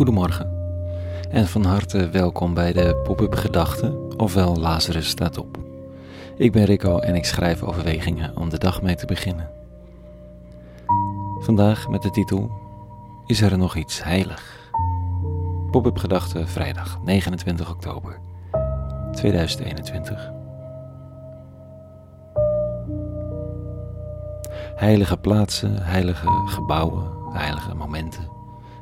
Goedemorgen en van harte welkom bij de Pop-up Gedachten, ofwel Lazarus staat op. Ik ben Rico en ik schrijf overwegingen om de dag mee te beginnen. Vandaag met de titel Is er nog iets heilig? Pop-up Gedachten vrijdag 29 oktober 2021. Heilige plaatsen, heilige gebouwen, heilige momenten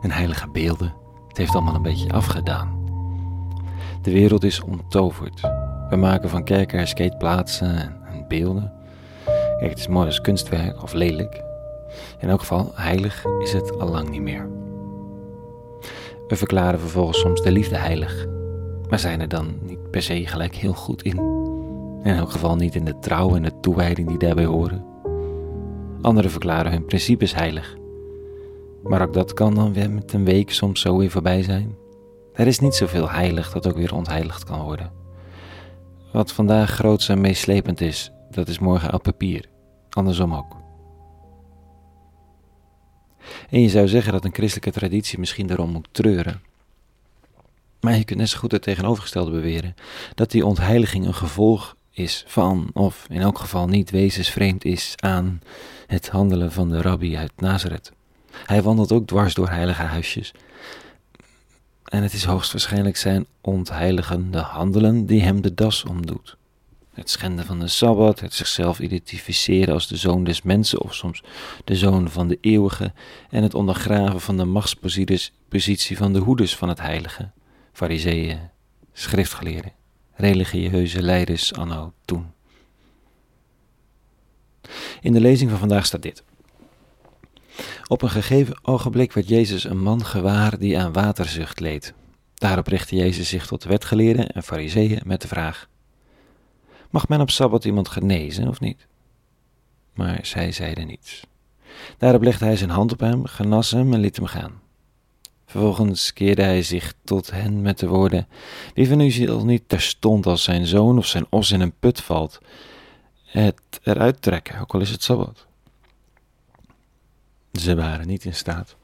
en heilige beelden. Het heeft allemaal een beetje afgedaan. De wereld is onttoverd. We maken van kerken skateplaatsen en beelden. Het is mooi als kunstwerk of lelijk. In elk geval, heilig is het al lang niet meer. We verklaren vervolgens soms de liefde heilig, maar zijn er dan niet per se gelijk heel goed in. In elk geval niet in de trouw en de toewijding die daarbij horen. Anderen verklaren hun principes heilig, maar ook dat kan dan weer met een week soms zo weer voorbij zijn. Er is niet zoveel heilig dat ook weer ontheiligd kan worden. Wat vandaag groots en meeslepend is, dat is morgen op papier. Andersom ook. En je zou zeggen dat een christelijke traditie misschien daarom moet treuren. Maar je kunt net zo goed het tegenovergestelde beweren: dat die ontheiliging een gevolg is van, of in elk geval niet wezensvreemd is aan, het handelen van de rabbi uit Nazareth. Hij wandelt ook dwars door heilige huisjes. En het is hoogstwaarschijnlijk zijn ontheiligende handelen die hem de das omdoet. Het schenden van de Sabbat, het zichzelf identificeren als de zoon des mensen of soms de zoon van de eeuwige en het ondergraven van de machtspositie van de hoeders van het heilige, fariseeën, schriftgeleerden, religieuze leiders anno toen. In de lezing van vandaag staat dit. Op een gegeven ogenblik werd Jezus een man gewaar die aan waterzucht leed. Daarop richtte Jezus zich tot de wetgeleerden en fariseeën met de vraag: Mag men op Sabbat iemand genezen of niet? Maar zij zeiden niets. Daarop legde hij zijn hand op hem, genas hem en liet hem gaan. Vervolgens keerde hij zich tot hen met de woorden: Wie van u niet terstond als zijn zoon of zijn os in een put valt, het eruit trekken, ook al is het Sabbat? Ze waren niet in staat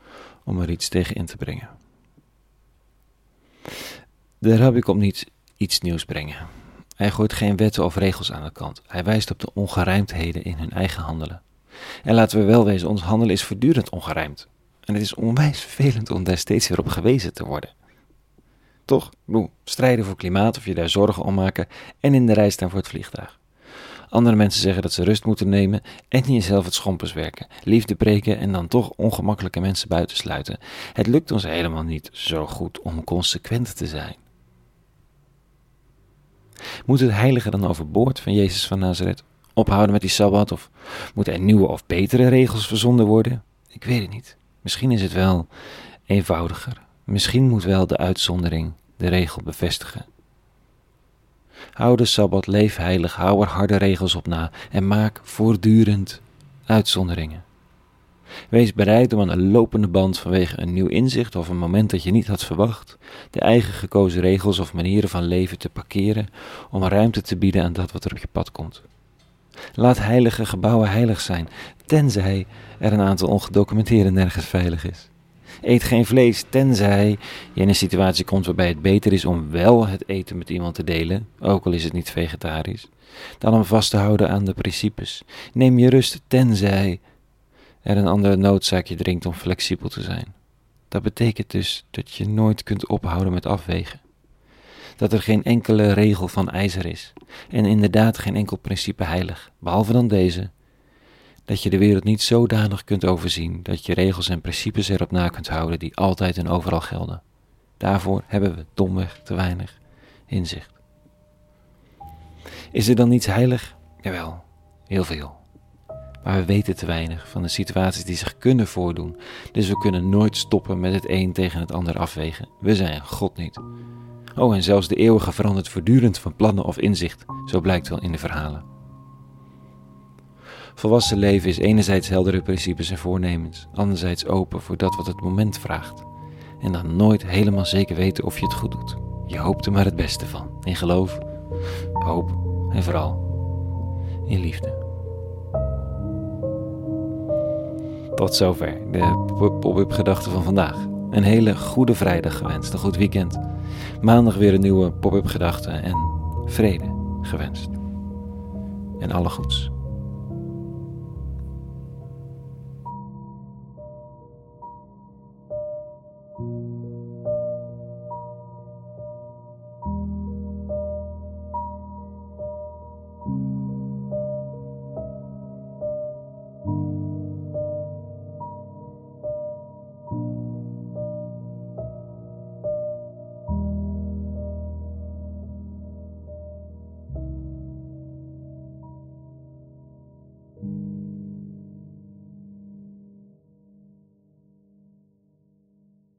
om er iets tegen in te brengen. De rabbi komt niet iets nieuws brengen. Hij gooit geen wetten of regels aan de kant. Hij wijst op de ongerijmdheden in hun eigen handelen. En laten we wel wezen, ons handelen is voortdurend ongerijmd. En het is onwijs vervelend om daar steeds weer op gewezen te worden. Toch, boe, strijden voor klimaat of je daar zorgen om maken en in de rij staan voor het vliegtuig. Andere mensen zeggen dat ze rust moeten nemen en jezelf het schompers werken, liefde breken en dan toch ongemakkelijke mensen buitensluiten. Het lukt ons helemaal niet zo goed om consequent te zijn. Moet het heilige dan overboord van Jezus van Nazareth? Ophouden met die sabbat of moeten er nieuwe of betere regels verzonden worden? Ik weet het niet. Misschien is het wel eenvoudiger. Misschien moet wel de uitzondering de regel bevestigen. Hou de Sabbat, leef heilig, hou er harde regels op na en maak voortdurend uitzonderingen. Wees bereid om aan de lopende band vanwege een nieuw inzicht of een moment dat je niet had verwacht, de eigen gekozen regels of manieren van leven te parkeren om ruimte te bieden aan dat wat er op je pad komt. Laat heilige gebouwen heilig zijn, tenzij er een aantal ongedocumenteerden nergens veilig is. Eet geen vlees, tenzij je in een situatie komt waarbij het beter is om wel het eten met iemand te delen, ook al is het niet vegetarisch, dan om vast te houden aan de principes. Neem je rust, tenzij er een andere noodzaak je dringt om flexibel te zijn. Dat betekent dus dat je nooit kunt ophouden met afwegen. Dat er geen enkele regel van ijzer is en inderdaad geen enkel principe heilig, behalve dan deze dat je de wereld niet zodanig kunt overzien dat je regels en principes erop na kunt houden die altijd en overal gelden. Daarvoor hebben we domweg te weinig inzicht. Is er dan niets heilig? Jawel, heel veel. Maar we weten te weinig van de situaties die zich kunnen voordoen, dus we kunnen nooit stoppen met het een tegen het ander afwegen. We zijn God niet. Oh, en zelfs de eeuwige verandert voortdurend van plannen of inzicht, zo blijkt wel in de verhalen. Volwassen leven is enerzijds heldere principes en voornemens, anderzijds open voor dat wat het moment vraagt. En dan nooit helemaal zeker weten of je het goed doet. Je hoopt er maar het beste van. In geloof, hoop en vooral in liefde. Tot zover de pop-up gedachten van vandaag. een hele goede vrijdag gewenst. Een goed weekend. Maandag weer een nieuwe pop-up gedachte en vrede gewenst. En alle goeds.